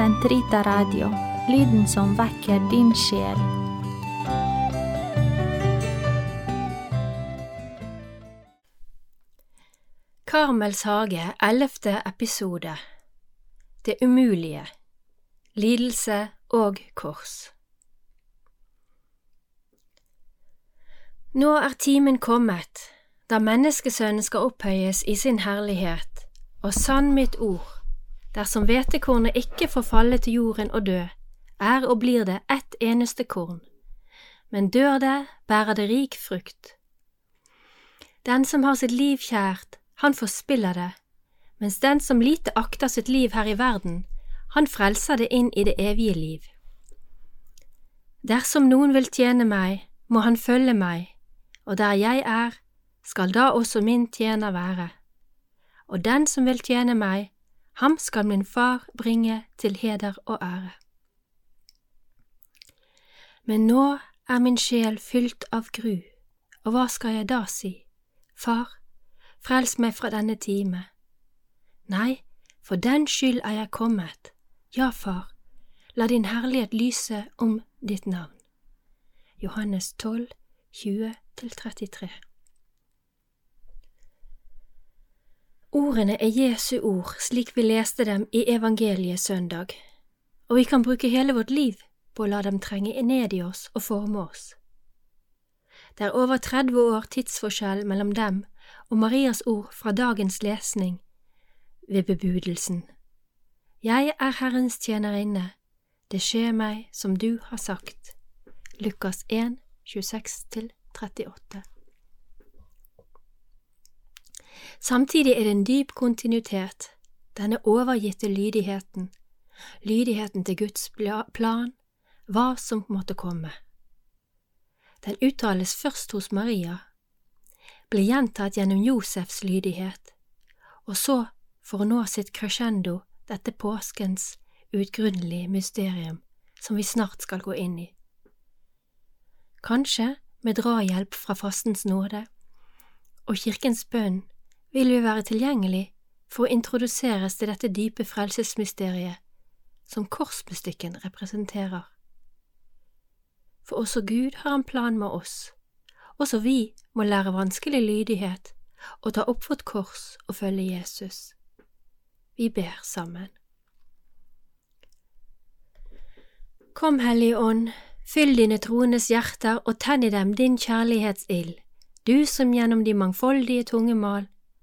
Sentrita Radio, lyden som vekker din sjel. Karmels hage, ellevte episode. Det umulige. Lidelse og kors. Nå er timen kommet da menneskesønnen skal opphøyes i sin herlighet, og sann mitt ord, dersom hvetekornet ikke får falle til jorden og dø, er og blir det ett eneste korn, men dør det, bærer det rik frukt. Den som har sitt liv kjært, han forspiller det, mens den som lite akter sitt liv her i verden, han frelser det inn i det evige liv. Dersom noen vil tjene meg, må han følge meg, og der jeg er, skal da også min tjener være. Og den som vil tjene meg, ham skal min far bringe til heder og ære. Men nå er min sjel fylt av gru, og hva skal jeg da si? Far, frels meg fra denne time. Nei, for den skyld er jeg kommet. Ja, far, la din herlighet lyse om ditt navn. Johannes 12, 20–33 Ordene er Jesu ord slik vi leste dem i evangeliet søndag, og vi kan bruke hele vårt liv på å la dem trenge ned i oss og forme oss. Det er over 30 år tidsforskjell mellom dem og Marias ord fra dagens lesning ved bebudelsen. Jeg er Herrens tjenerinne, det skjer meg som du har sagt. Lukas 1, 26–38 Samtidig er det en dyp kontinuitet, denne overgitte lydigheten, lydigheten til Guds plan, hva som måtte komme. Den uttales først hos Maria, blir gjentatt gjennom Josefs lydighet, og så, for å nå sitt crescendo, dette påskens uutgrunnelige mysterium som vi snart skal gå inn i. Kanskje med drahjelp fra fastens nåde og kirkens bønn vil vi være tilgjengelig for å introduseres til dette dype frelsesmysteriet som korsbestikken representerer. For også Gud har en plan med oss, også vi må lære vanskelig lydighet og ta opp vårt kors og følge Jesus. Vi ber sammen. Kom, Hellige Ånd, fyll dine troendes hjerter og tenn i dem din kjærlighetsild, du som gjennom de mangfoldige tungemal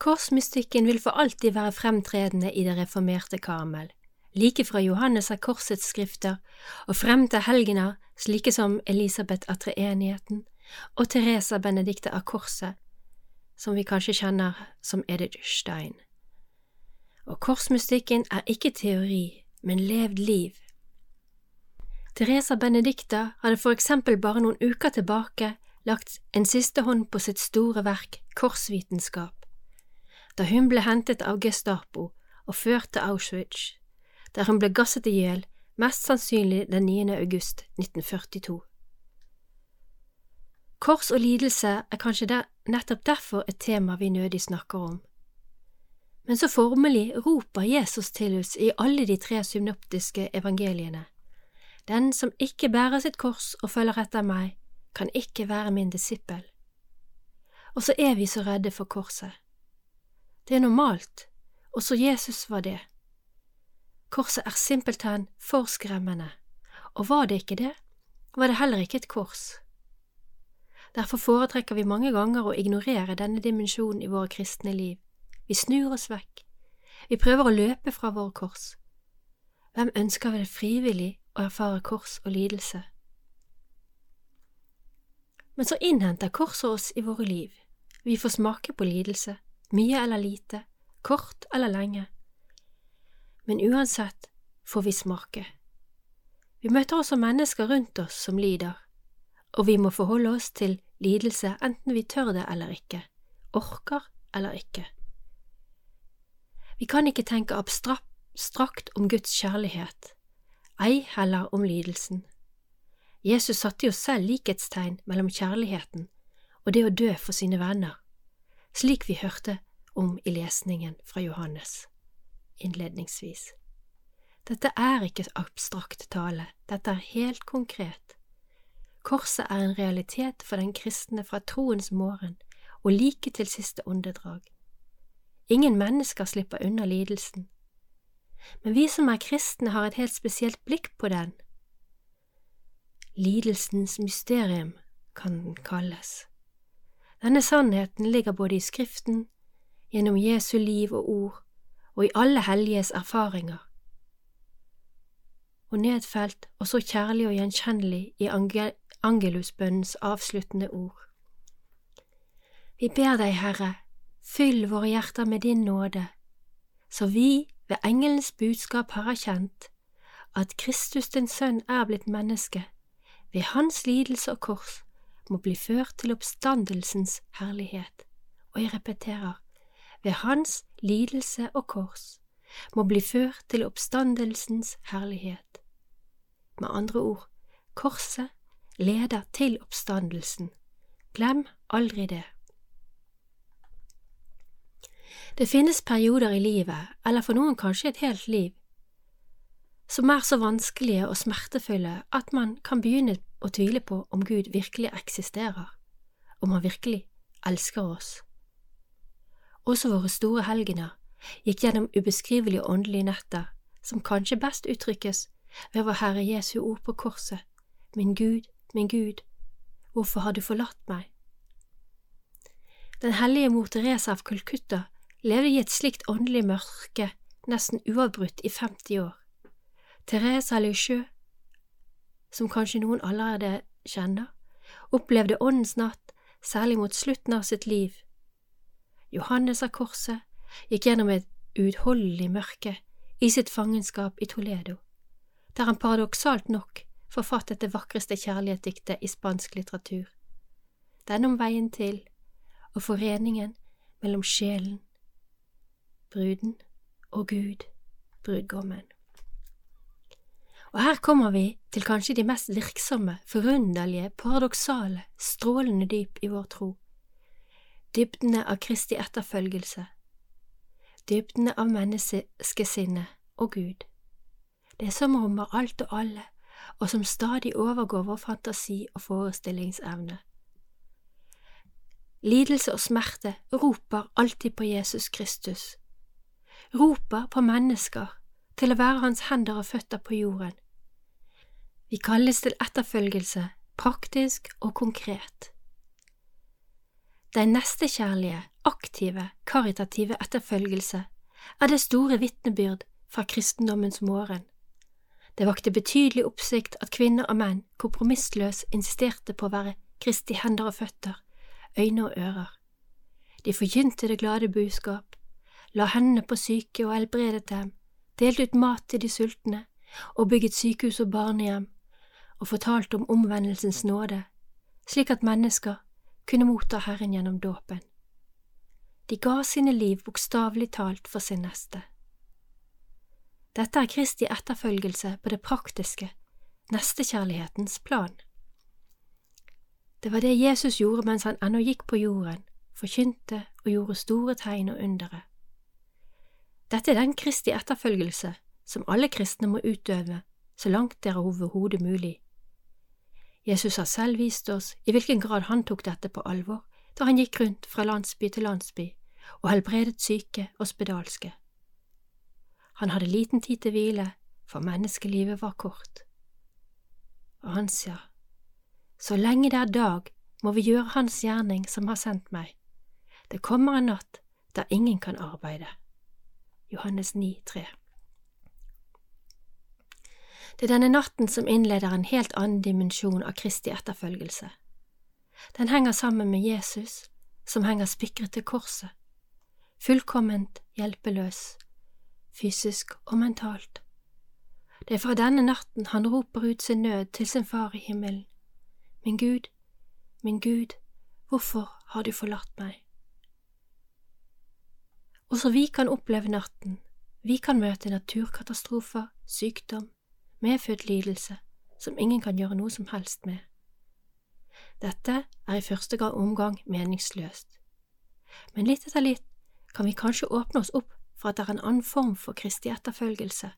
Korsmystikken vil for alltid være fremtredende i det reformerte Karmel. Like fra Johannes av Korsets skrifter og frem til helgener slike som Elisabeth av treenigheten og Teresa Benedicte av Korset, som vi kanskje kjenner som Edith Stein. Og korsmystikken er ikke teori, men levd liv. Teresa Benedicta hadde for eksempel bare noen uker tilbake lagt en siste hånd på sitt store verk Korsvitenskap da hun ble hentet av Gestapo og ført til Auschwitz, der hun ble gasset i hjel, mest sannsynlig den 9. august 1942. Kors og lidelse er kanskje der, nettopp derfor et tema vi nødig snakker om. Men så formelig roper Jesus til oss i alle de tre synoptiske evangeliene. Den som ikke bærer sitt kors og følger etter meg, kan ikke være min disippel. Og så er vi så redde for korset. Det er normalt, også Jesus var det. Korset er simpelthen for skremmende, og var det ikke det, var det heller ikke et kors. Derfor foretrekker vi mange ganger å ignorere denne dimensjonen i våre kristne liv. Vi snur oss vekk. Vi prøver å løpe fra våre kors. Hvem ønsker vel frivillig å erfare kors og lidelse? Men så innhenter korset oss i våre liv. Vi får smake på lidelse mye eller lite, kort eller lenge. Men uansett får vi smake. Vi møter også mennesker rundt oss som lider, og vi må forholde oss til lidelse enten vi tør det eller ikke, orker eller ikke. Vi kan ikke tenke abstrakt om Guds kjærlighet, ei heller om lidelsen. Jesus satte jo selv likhetstegn mellom kjærligheten og det å dø for sine venner, slik vi hørte om i lesningen fra Johannes innledningsvis. Dette er ikke abstrakt tale, dette er helt konkret. Korset er en realitet for den kristne fra troens morgen og like til siste åndedrag. Ingen mennesker slipper unna lidelsen. Men vi som er kristne, har et helt spesielt blikk på den. Lidelsens mysterium kan den kalles. Denne sannheten ligger både i Skriften, gjennom Jesu liv og ord, og i alle helliges erfaringer. Og nedfelt og så kjærlig og gjenkjennelig i angelusbønnens avsluttende ord. Vi ber deg, Herre, fyll våre hjerter med din nåde, så vi ved engelens budskap har erkjent at Kristus din Sønn er blitt menneske, ved hans lidelse og kors må bli ført til oppstandelsens herlighet. Og jeg repeterer, ved hans lidelse og kors må bli ført til oppstandelsens herlighet. Med andre ord, korset leder til oppstandelsen. Glem aldri det. Det finnes perioder i livet, eller for noen kanskje et helt liv, som er så vanskelige og smertefulle at man kan begynne å tvile på om Gud virkelig eksisterer, om han virkelig elsker oss. Også våre store helgener gikk gjennom ubeskrivelige åndelige netter som kanskje best uttrykkes ved vår Herre Jesu ord på korset, Min Gud, min Gud, hvorfor har du forlatt meg? Den hellige mor Teresa av Kolkutta levde i et slikt åndelig mørke nesten uavbrutt i 50 år. Teresa Lisieux, som kanskje noen allerede kjenner, opplevde Åndens natt særlig mot slutten av sitt liv. Johannes av Korset gikk gjennom et uutholdelig mørke i sitt fangenskap i Toledo, der han paradoksalt nok forfattet det vakreste kjærlighetsdiktet i spansk litteratur. Den om veien til og foreningen mellom sjelen bruden og Gud, brudgommen. Og her kommer vi til kanskje de mest virksomme, forunderlige, paradoksale, strålende dyp i vår tro, dybdene av Kristi etterfølgelse, dybdene av menneskesinnet og Gud, det som rommer alt og alle, og som stadig overgår vår fantasi og forestillingsevne. Lidelse og smerte roper alltid på Jesus Kristus, roper på mennesker til å være hans hender og føtter på jorden. Vi kalles til etterfølgelse, praktisk og konkret. Den nestekjærlige, aktive, karitative etterfølgelse er det store vitnebyrd fra kristendommens morgen. Det vakte betydelig oppsikt at kvinner og menn kompromissløst insisterte på å være Kristi hender og føtter, øyne og ører. De forkynte det glade budskap, la hendene på syke og helbredet dem, delte ut mat til de sultne og bygget sykehus og barnehjem og fortalte om omvendelsens nåde, slik at mennesker kunne motta Herren gjennom dåpen. De ga sine liv bokstavelig talt for sin neste. Dette er Kristi etterfølgelse på det praktiske, nestekjærlighetens plan. Det var det Jesus gjorde mens han ennå gikk på jorden, forkynte og gjorde store tegn og undere. Dette er den Kristi etterfølgelse som alle kristne må utøve så langt det er overhodet mulig. Jesus har selv vist oss i hvilken grad han tok dette på alvor da han gikk rundt fra landsby til landsby og helbredet syke og spedalske. Han hadde liten tid til hvile, for menneskelivet var kort. Og han sa, Så lenge det er dag, må vi gjøre Hans gjerning som har sendt meg. Det kommer en natt der ingen kan arbeide. Johannes 9, 3. Det er denne natten som innleder en helt annen dimensjon av Kristi etterfølgelse. Den henger sammen med Jesus, som henger spikret til korset, fullkomment hjelpeløs, fysisk og mentalt. Det er fra denne natten han roper ut sin nød til sin far i himmelen. Min Gud, min Gud, hvorfor har du forlatt meg? Også vi kan oppleve natten, vi kan møte naturkatastrofer, sykdom, medfødt lidelse, som ingen kan gjøre noe som helst med. Dette er i første omgang meningsløst, men litt etter litt kan vi kanskje åpne oss opp for at det er en annen form for kristig etterfølgelse.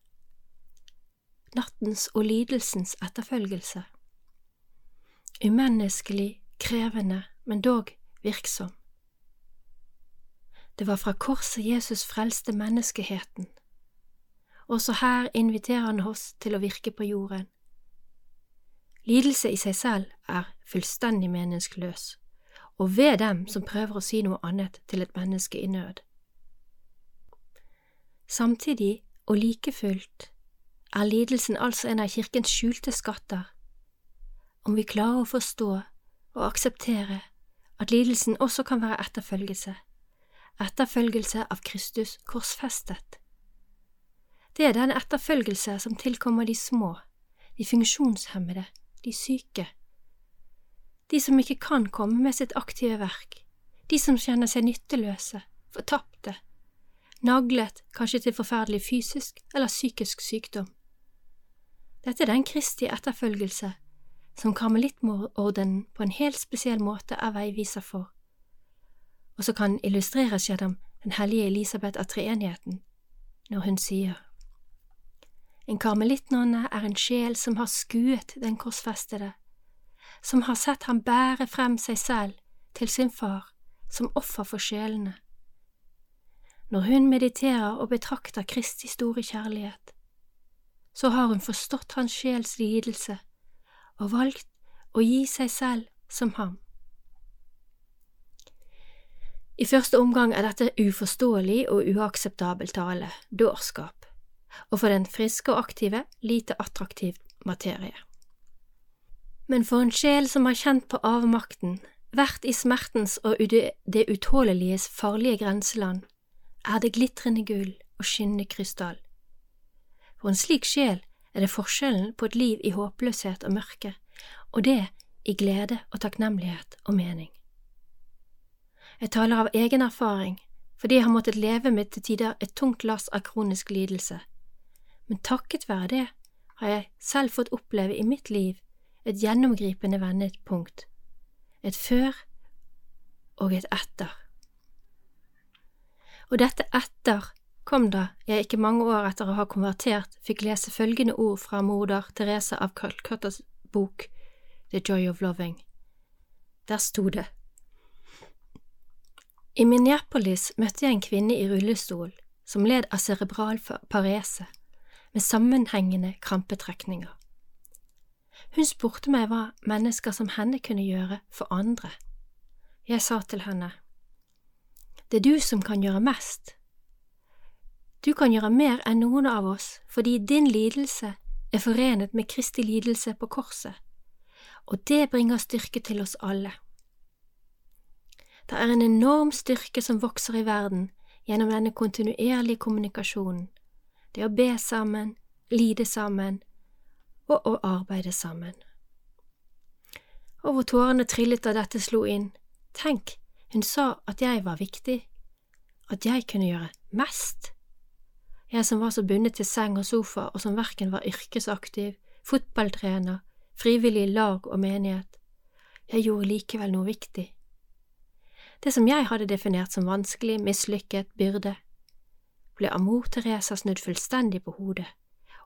Nattens og lidelsens etterfølgelse. Umenneskelig, krevende, men dog virksom. Det var fra korset Jesus frelste menneskeheten. Også her inviterer han oss til å virke på jorden. Lidelse i seg selv er fullstendig meningsløs, og ved dem som prøver å si noe annet til et menneske i nød. Samtidig og like fullt er lidelsen altså en av kirkens skjulte skatter. Om vi klarer å forstå og akseptere at lidelsen også kan være etterfølgelse, etterfølgelse av Kristus korsfestet. Det er den etterfølgelse som tilkommer de små, de funksjonshemmede, de syke, de som ikke kan komme med sitt aktive verk, de som kjenner seg nytteløse, fortapte, naglet kanskje til forferdelig fysisk eller psykisk sykdom. Dette er den kristige etterfølgelse som karmelittordenen på en helt spesiell måte er veiviser for, og som kan illustreres gjennom den hellige Elisabeth av treenigheten, når hun sier En karmelittnonne er en sjel som har skuet den korsfestede, som har sett ham bære frem seg selv til sin far som offer for sjelene når hun mediterer og betrakter Kristi store kjærlighet, så har hun forstått hans sjels lidelse og valgt å gi seg selv som ham. I første omgang er dette uforståelig og uakseptabel tale, dårskap, og for den friske og aktive lite attraktiv materie. Men for en sjel som har kjent på avmakten, vært i smertens og det utåleliges farlige grenseland, er det glitrende gull og skinnende krystall. For en slik sjel er det forskjellen på et liv i håpløshet og mørke, og det i glede og takknemlighet og mening. Jeg taler av egen erfaring, fordi jeg har måttet leve med til tider et tungt lass av kronisk lidelse, men takket være det har jeg selv fått oppleve i mitt liv et gjennomgripende vendepunkt, et før og et etter og dette etter kom da jeg ikke mange år etter å ha konvertert fikk lese følgende ord fra moder Therese av Calcuttas bok The Joy of Loving. Der sto det. I Minneapolis møtte jeg en kvinne i rullestol som led av cerebral parese med sammenhengende krampetrekninger. Hun spurte meg hva mennesker som henne kunne gjøre for andre. Jeg sa til henne, det er du som kan gjøre mest. Du kan gjøre mer enn noen av oss fordi din lidelse er forenet med Kristi lidelse på korset, og det bringer styrke til oss alle. Det er en enorm styrke som vokser i verden gjennom denne kontinuerlige kommunikasjonen, det å be sammen, lide sammen og å arbeide sammen. Og hvor tårene trillet da dette slo inn, tenk, hun sa at jeg var viktig, at jeg kunne gjøre mest. Jeg som var så bundet til seng og sofa, og som verken var yrkesaktiv, fotballtrener, frivillig lag og menighet. Jeg gjorde likevel noe viktig. Det som jeg hadde definert som vanskelig, mislykket, byrde, ble av mor Teresa snudd fullstendig på hodet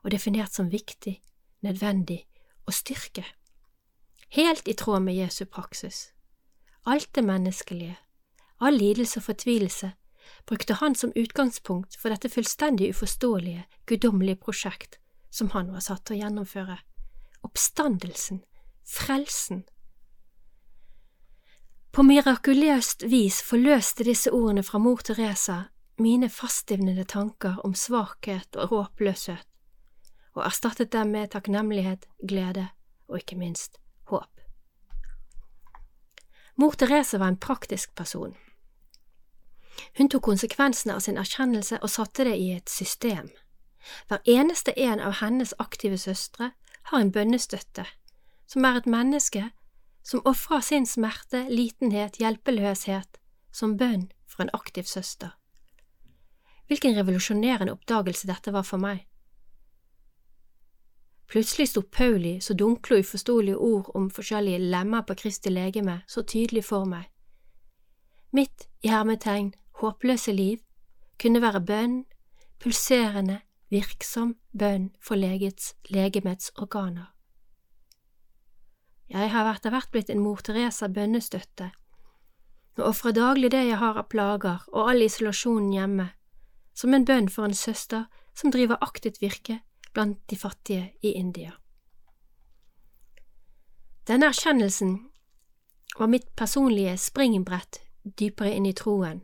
og definert som viktig, nødvendig og styrke. Helt i tråd med Jesu praksis alt det menneskelige, all lidelse og fortvilelse, brukte han som utgangspunkt for dette fullstendig uforståelige, guddommelige prosjekt som han var satt til å gjennomføre. Oppstandelsen, frelsen. På mirakuløst vis forløste disse ordene fra mor Teresa mine faststivnede tanker om svakhet og håpløshet, og erstattet dem med takknemlighet, glede og ikke minst håp. Mor Therese var en praktisk person. Hun tok konsekvensene av sin erkjennelse og satte det i et system. Hver eneste en av hennes aktive søstre har en bønnestøtte, som er et menneske som ofrer sin smerte, litenhet, hjelpeløshet som bønn for en aktiv søster. Hvilken revolusjonerende oppdagelse dette var for meg. Plutselig sto Pauli så dunkle og uforståelige ord om forskjellige lemmer på Kristi legeme så tydelig for meg. Mitt i hermetegn håpløse liv kunne være bønn, pulserende, virksom bønn for legets, legemets organer. Jeg har etter hvert blitt en mor Teresa bønnestøtte, og ofrer daglig det jeg har av plager og all isolasjonen hjemme, som en bønn for en søster som driver aktivt virke blant de fattige i India. Denne erkjennelsen var mitt personlige springbrett dypere inn i troen,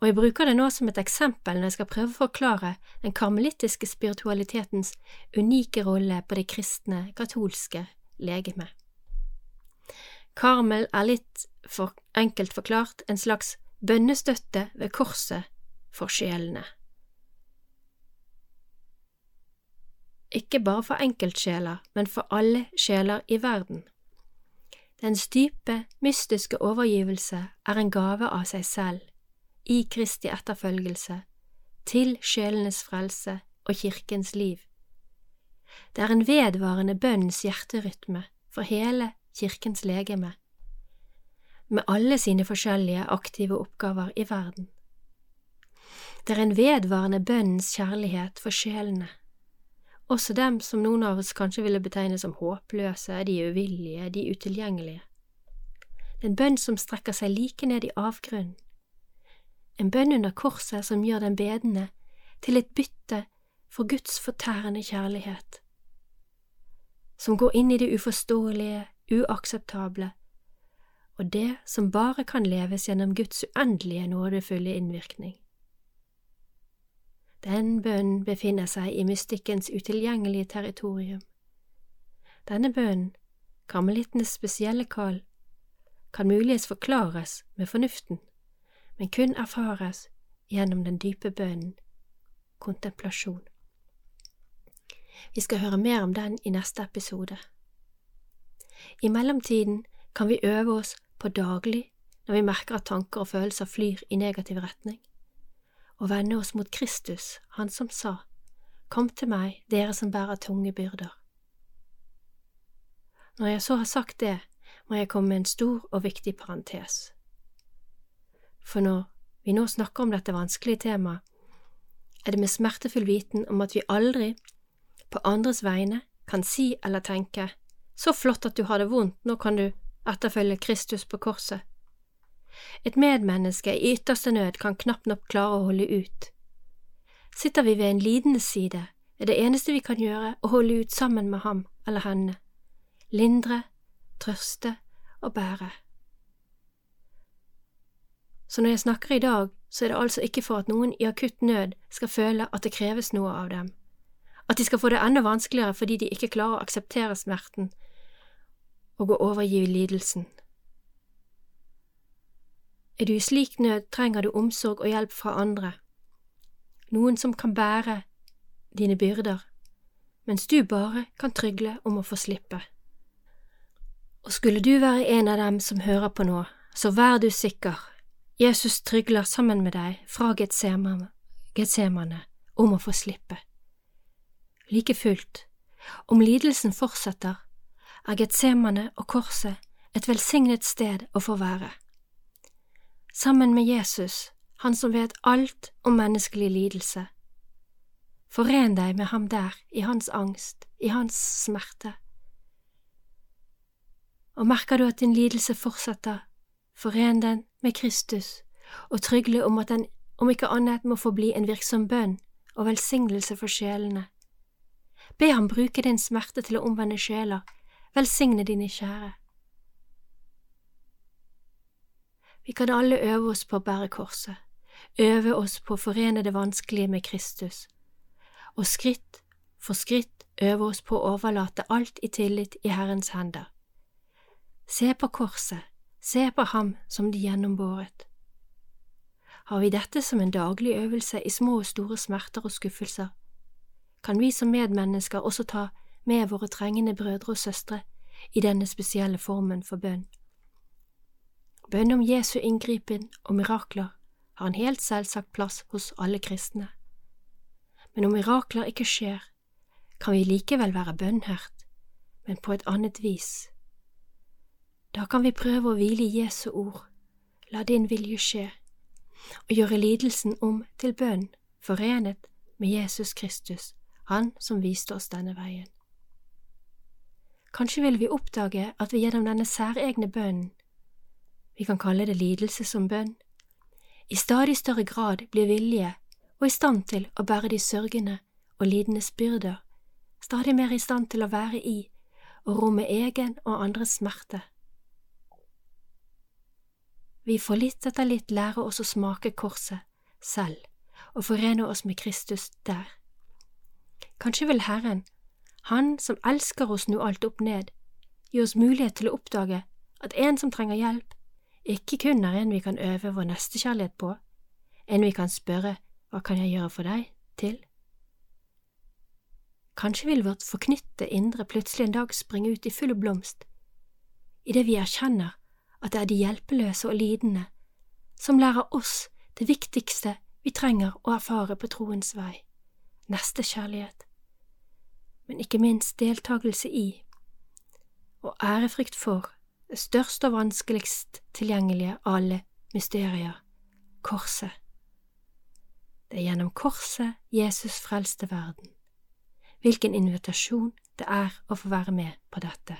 og jeg bruker det nå som et eksempel når jeg skal prøve å forklare den karmelittiske spiritualitetens unike rolle på det kristne, katolske legeme. Karmel er litt for enkelt forklart en slags bønnestøtte ved korset for sjelene. Ikke bare for enkeltsjeler, men for alle sjeler i verden. Dens dype, mystiske overgivelse er en gave av seg selv, i Kristi etterfølgelse, til sjelenes frelse og kirkens liv. Det er en vedvarende bønns hjerterytme for hele kirkens legeme, med alle sine forskjellige aktive oppgaver i verden. Det er en vedvarende bønnens kjærlighet for sjelene, også dem som noen av oss kanskje ville betegne som håpløse, de uvillige, de utilgjengelige. En bønn som strekker seg like ned i avgrunnen, en bønn under korset som gjør den bedende til et bytte for Guds fortærende kjærlighet, som går inn i det uforståelige, uakseptable, og det som bare kan leves gjennom Guds uendelige nådefulle innvirkning. Den bønnen befinner seg i mystikkens utilgjengelige territorium. Denne bønnen, karmelittenes spesielle kall, kan muligens forklares med fornuften men kun erfares gjennom den dype bønnen, kontemplasjon. Vi skal høre mer om den i neste episode. I mellomtiden kan vi øve oss på daglig, når vi merker at tanker og følelser flyr i negativ retning, og vende oss mot Kristus, Han som sa, Kom til meg, dere som bærer tunge byrder. Når jeg så har sagt det, må jeg komme med en stor og viktig parentes. For når vi nå snakker om dette vanskelige temaet, er det med smertefull viten om at vi aldri, på andres vegne, kan si eller tenke så flott at du har det vondt, nå kan du etterfølge Kristus på korset. Et medmenneske i ytterste nød kan knapt nok klare å holde ut. Sitter vi ved en lidende side, er det eneste vi kan gjøre å holde ut sammen med ham eller henne, lindre, trøste og bære. Så når jeg snakker i dag, så er det altså ikke for at noen i akutt nød skal føle at det kreves noe av dem, at de skal få det enda vanskeligere fordi de ikke klarer å akseptere smerten og å overgi lidelsen. Er du i slik nød, trenger du omsorg og hjelp fra andre, noen som kan bære dine byrder, mens du bare kan trygle om å få slippe. Og skulle du være en av dem som hører på nå, så vær du sikker, Jesus trygler sammen med deg fra Getsemane om å få slippe. Like fullt, om lidelsen fortsetter, er Getsemane og korset et velsignet sted å få være. Sammen med Jesus, han som vet alt om menneskelig lidelse. Foren deg med ham der, i hans angst, i hans smerte. Og merker du at din lidelse fortsetter, foren den med Kristus og trygle om at den om ikke annet må forbli en virksom bønn og velsignelse for sjelene. Be ham bruke din smerte til å omvende sjeler, velsigne dine kjære. Vi kan alle øve oss på å bære korset, øve oss på å forene det vanskelige med Kristus, og skritt for skritt øve oss på å overlate alt i tillit i Herrens hender. Se på korset, Se på ham som de gjennombåret. Har vi dette som en daglig øvelse i små og store smerter og skuffelser, kan vi som medmennesker også ta med våre trengende brødre og søstre i denne spesielle formen for bønn. Bønn om Jesu inngripen og mirakler har en helt selvsagt plass hos alle kristne. Men om mirakler ikke skjer, kan vi likevel være bønnhørt, men på et annet vis. Da kan vi prøve å hvile i Jesu ord, la din vilje skje, og gjøre lidelsen om til bønn, forenet med Jesus Kristus, Han som viste oss denne veien. Kanskje vil vi oppdage at vi gjennom denne særegne bønnen, vi kan kalle det lidelse som bønn, i stadig større grad blir villige og i stand til å bære de sørgende og lidendes byrder, stadig mer i stand til å være i og romme egen og andres smerte. Vi får litt etter litt lære oss å smake korset selv og forene oss med Kristus der. Kanskje vil Herren, Han som elsker oss nå alt opp ned, gi oss mulighet til å oppdage at en som trenger hjelp, ikke kun er en vi kan øve vår nestekjærlighet på, en vi kan spørre hva kan jeg gjøre for deg, til. Kanskje vil vårt forknytte indre plutselig en dag springe ut i full blomst, idet vi erkjenner at det er de hjelpeløse og lidende som lærer oss det viktigste vi trenger å erfare på troens vei, nestekjærlighet, men ikke minst deltakelse i og ærefrykt for det største og vanskeligst tilgjengelige av alle mysterier, korset. Det er gjennom korset Jesus frelste verden. Hvilken invitasjon det er å få være med på dette.